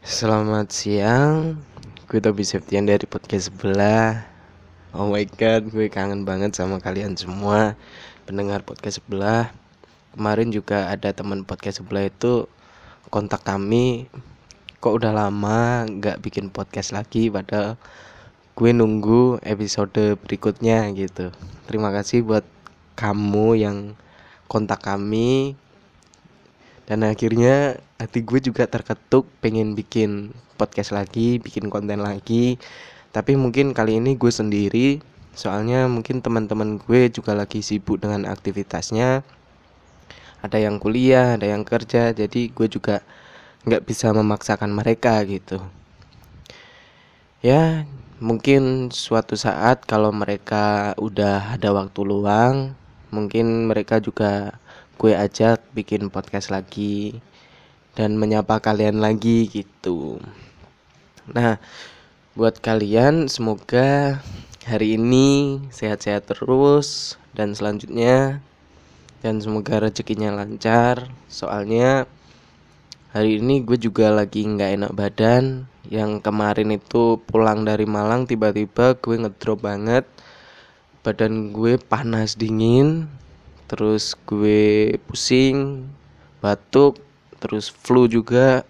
Selamat siang, gue Tobi Septian dari podcast sebelah. Oh my god, gue kangen banget sama kalian semua Pendengar podcast sebelah. Kemarin juga ada teman podcast sebelah itu kontak kami. Kok udah lama nggak bikin podcast lagi Padahal gue nunggu episode berikutnya gitu. Terima kasih buat kamu yang kontak kami dan akhirnya hati gue juga terketuk pengen bikin podcast lagi bikin konten lagi. Tapi mungkin kali ini gue sendiri soalnya mungkin teman-teman gue juga lagi sibuk dengan aktivitasnya. Ada yang kuliah ada yang kerja jadi gue juga nggak bisa memaksakan mereka gitu. Ya mungkin suatu saat kalau mereka udah ada waktu luang mungkin mereka juga gue ajak bikin podcast lagi dan menyapa kalian lagi gitu. Nah, buat kalian semoga hari ini sehat-sehat terus dan selanjutnya dan semoga rezekinya lancar. Soalnya hari ini gue juga lagi nggak enak badan. Yang kemarin itu pulang dari Malang tiba-tiba gue ngedrop banget. Badan gue panas dingin terus gue pusing batuk terus flu juga.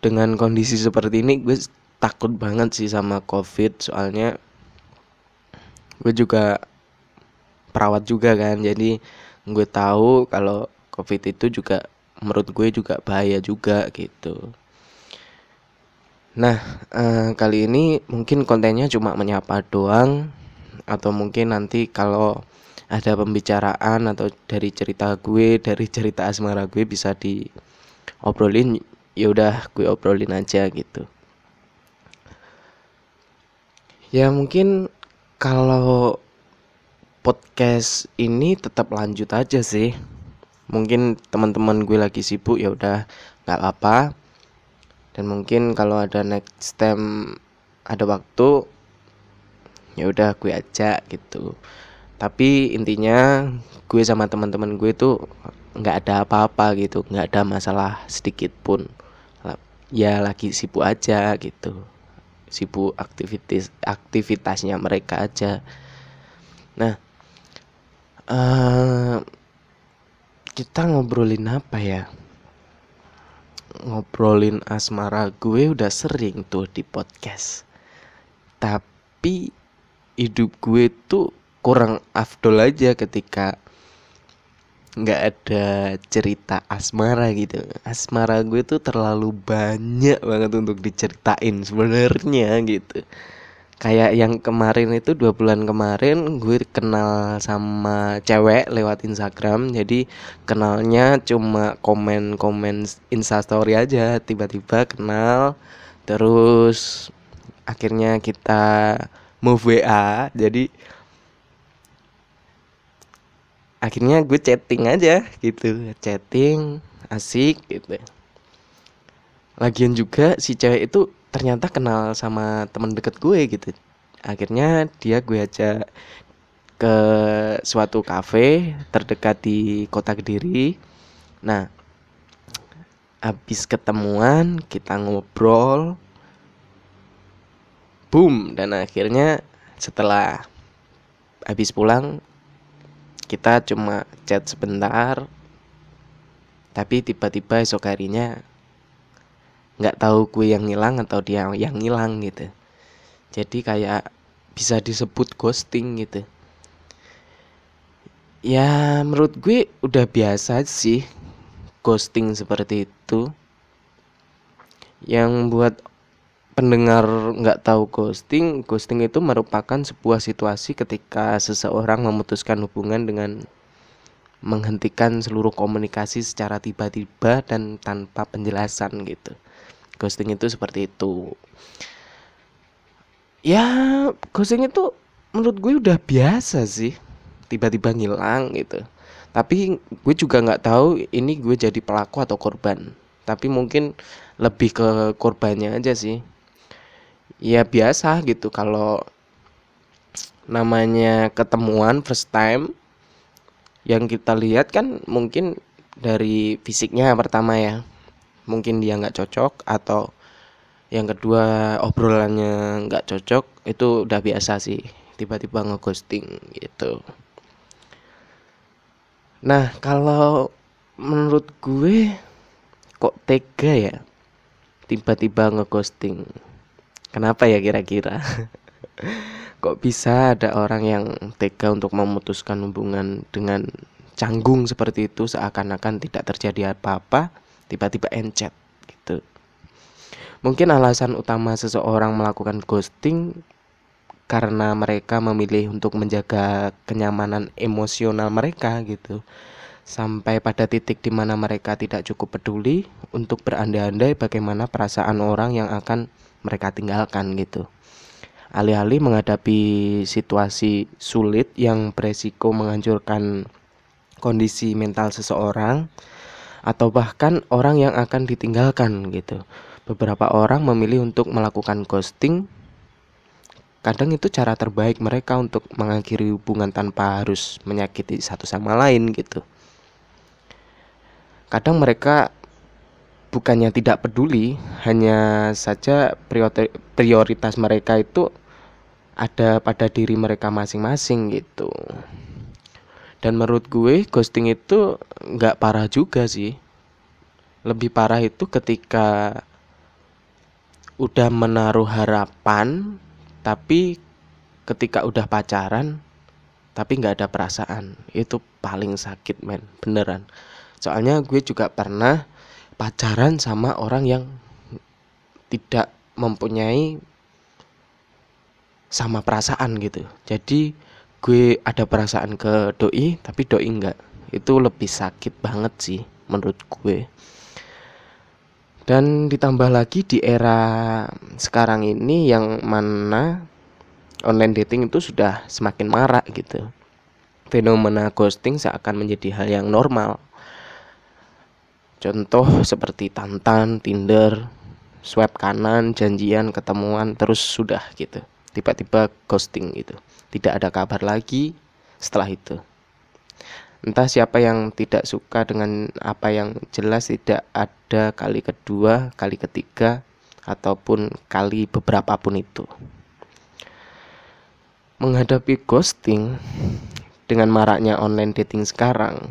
Dengan kondisi seperti ini gue takut banget sih sama covid. Soalnya gue juga perawat juga kan. Jadi gue tahu kalau covid itu juga menurut gue juga bahaya juga gitu. Nah eh, kali ini mungkin kontennya cuma menyapa doang. Atau mungkin nanti kalau ada pembicaraan atau dari cerita gue dari cerita asmara gue bisa diobrolin ya udah gue obrolin aja gitu. Ya mungkin kalau podcast ini tetap lanjut aja sih. Mungkin teman-teman gue lagi sibuk ya udah nggak apa dan mungkin kalau ada next time ada waktu ya udah gue ajak gitu tapi intinya gue sama teman-teman gue tuh nggak ada apa-apa gitu nggak ada masalah sedikit pun. Ya lagi sibuk aja gitu. Sibuk aktivitas aktivitasnya mereka aja. Nah uh, kita ngobrolin apa ya? Ngobrolin asmara gue udah sering tuh di podcast. Tapi hidup gue tuh kurang afdol aja ketika nggak ada cerita asmara gitu. Asmara gue tuh terlalu banyak banget untuk diceritain sebenarnya gitu. Kayak yang kemarin itu dua bulan kemarin gue kenal sama cewek lewat Instagram. Jadi kenalnya cuma komen komen instastory aja tiba-tiba kenal. Terus akhirnya kita move WA jadi akhirnya gue chatting aja gitu. Chatting asik gitu. Lagian juga si cewek itu ternyata kenal sama teman deket gue gitu. Akhirnya dia gue aja ke suatu kafe terdekat di kota kediri. Nah habis ketemuan kita ngobrol. Boom dan akhirnya setelah habis pulang kita cuma chat sebentar tapi tiba-tiba esok harinya nggak tahu gue yang ngilang atau dia yang ngilang gitu. Jadi kayak bisa disebut ghosting gitu. Ya menurut gue udah biasa sih ghosting seperti itu. Yang buat pendengar nggak tahu ghosting, ghosting itu merupakan sebuah situasi ketika seseorang memutuskan hubungan dengan menghentikan seluruh komunikasi secara tiba-tiba dan tanpa penjelasan gitu. Ghosting itu seperti itu. Ya, ghosting itu menurut gue udah biasa sih. Tiba-tiba ngilang gitu. Tapi gue juga nggak tahu ini gue jadi pelaku atau korban. Tapi mungkin lebih ke korbannya aja sih ya biasa gitu. Kalau namanya ketemuan first time yang kita lihat kan mungkin dari fisiknya pertama ya. Mungkin dia nggak cocok atau yang kedua obrolannya nggak cocok itu udah biasa sih. Tiba-tiba ngeghosting gitu. Nah kalau menurut gue kok tega ya tiba-tiba ngeghosting kenapa ya kira-kira? Kok bisa ada orang yang tega untuk memutuskan hubungan dengan canggung seperti itu seakan-akan tidak terjadi apa-apa tiba-tiba encet gitu. Mungkin alasan utama seseorang melakukan ghosting karena mereka memilih untuk menjaga kenyamanan emosional mereka gitu. Sampai pada titik di mana mereka tidak cukup peduli untuk berandai-andai bagaimana perasaan orang yang akan mereka tinggalkan gitu. Alih-alih menghadapi situasi sulit yang beresiko menghancurkan kondisi mental seseorang atau bahkan orang yang akan ditinggalkan gitu. Beberapa orang memilih untuk melakukan ghosting. Kadang itu cara terbaik mereka untuk mengakhiri hubungan tanpa harus menyakiti satu sama lain gitu. Kadang mereka bukannya tidak peduli, hanya saja prioritas mereka itu ada pada diri mereka masing-masing gitu. Dan menurut gue ghosting itu nggak parah juga sih. Lebih parah itu ketika udah menaruh harapan tapi ketika udah pacaran tapi nggak ada perasaan itu paling sakit men beneran soalnya gue juga pernah pacaran sama orang yang tidak mempunyai sama perasaan gitu jadi gue ada perasaan ke doi tapi doi enggak itu lebih sakit banget sih menurut gue dan ditambah lagi di era sekarang ini yang mana online dating itu sudah semakin marak gitu. Fenomena ghosting seakan menjadi hal yang normal. Contoh seperti Tantan, Tinder, swipe kanan, janjian, ketemuan, terus sudah gitu. Tiba-tiba ghosting gitu. Tidak ada kabar lagi setelah itu entah siapa yang tidak suka dengan apa yang jelas tidak ada kali kedua, kali ketiga, ataupun kali beberapa pun itu. Menghadapi ghosting dengan maraknya online dating sekarang,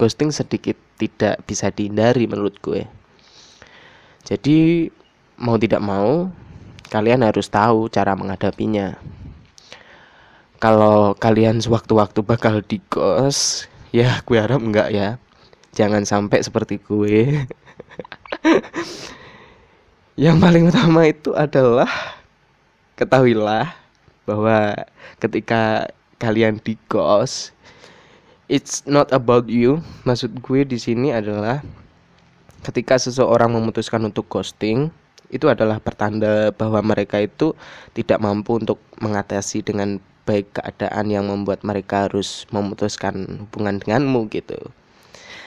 ghosting sedikit tidak bisa dihindari menurut gue. Jadi mau tidak mau, kalian harus tahu cara menghadapinya. Kalau kalian sewaktu-waktu bakal di ghost, ya gue harap enggak ya jangan sampai seperti gue yang paling utama itu adalah ketahuilah bahwa ketika kalian di ghost it's not about you maksud gue di sini adalah ketika seseorang memutuskan untuk ghosting itu adalah pertanda bahwa mereka itu tidak mampu untuk mengatasi dengan baik keadaan yang membuat mereka harus memutuskan hubungan denganmu gitu.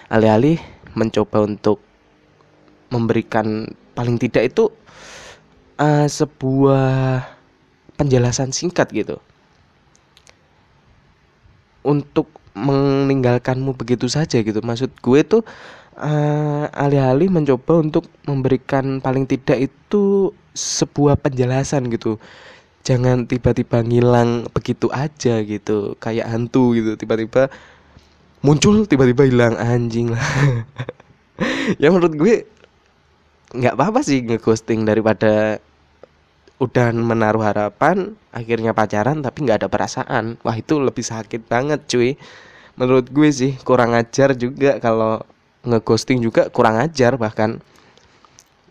Alih-alih mencoba untuk memberikan paling tidak itu uh, sebuah penjelasan singkat gitu. Untuk meninggalkanmu begitu saja gitu. Maksud gue tuh uh, alih-alih mencoba untuk memberikan paling tidak itu sebuah penjelasan gitu. Jangan tiba-tiba ngilang begitu aja gitu kayak hantu gitu. Tiba-tiba muncul tiba-tiba hilang anjing lah. Ya menurut gue nggak apa-apa sih ngeghosting daripada udah menaruh harapan akhirnya pacaran tapi nggak ada perasaan. Wah itu lebih sakit banget cuy. Menurut gue sih kurang ajar juga kalau ngeghosting juga kurang ajar bahkan.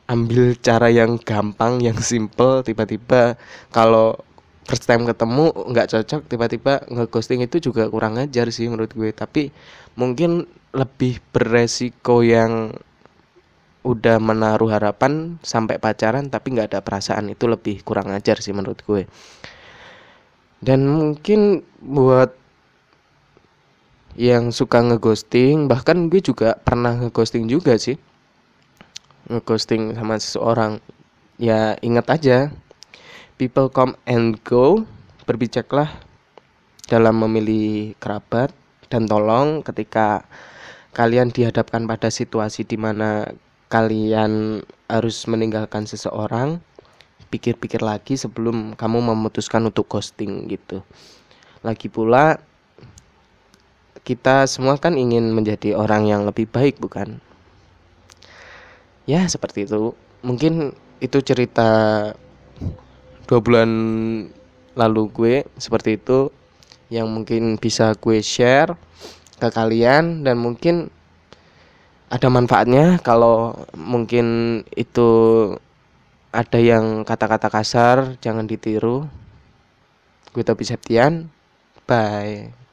Ambil cara yang gampang yang simple tiba-tiba kalau first time ketemu nggak cocok tiba-tiba ngeghosting itu juga kurang ajar sih menurut gue. Tapi mungkin lebih beresiko yang udah menaruh harapan sampai pacaran tapi nggak ada perasaan itu lebih kurang ajar sih menurut gue. Dan mungkin buat yang suka ngeghosting bahkan gue juga pernah ngeghosting juga sih. Ngeghosting sama seseorang. Ya ingat aja people come and go berbijaklah dalam memilih kerabat dan tolong ketika kalian dihadapkan pada situasi di mana kalian harus meninggalkan seseorang pikir-pikir lagi sebelum kamu memutuskan untuk ghosting gitu. Lagi pula kita semua kan ingin menjadi orang yang lebih baik bukan? Ya seperti itu. Mungkin itu cerita dua bulan lalu gue seperti itu yang mungkin bisa gue share ke kalian dan mungkin ada manfaatnya kalau mungkin itu ada yang kata-kata kasar jangan ditiru. Gue tapi Septian. Bye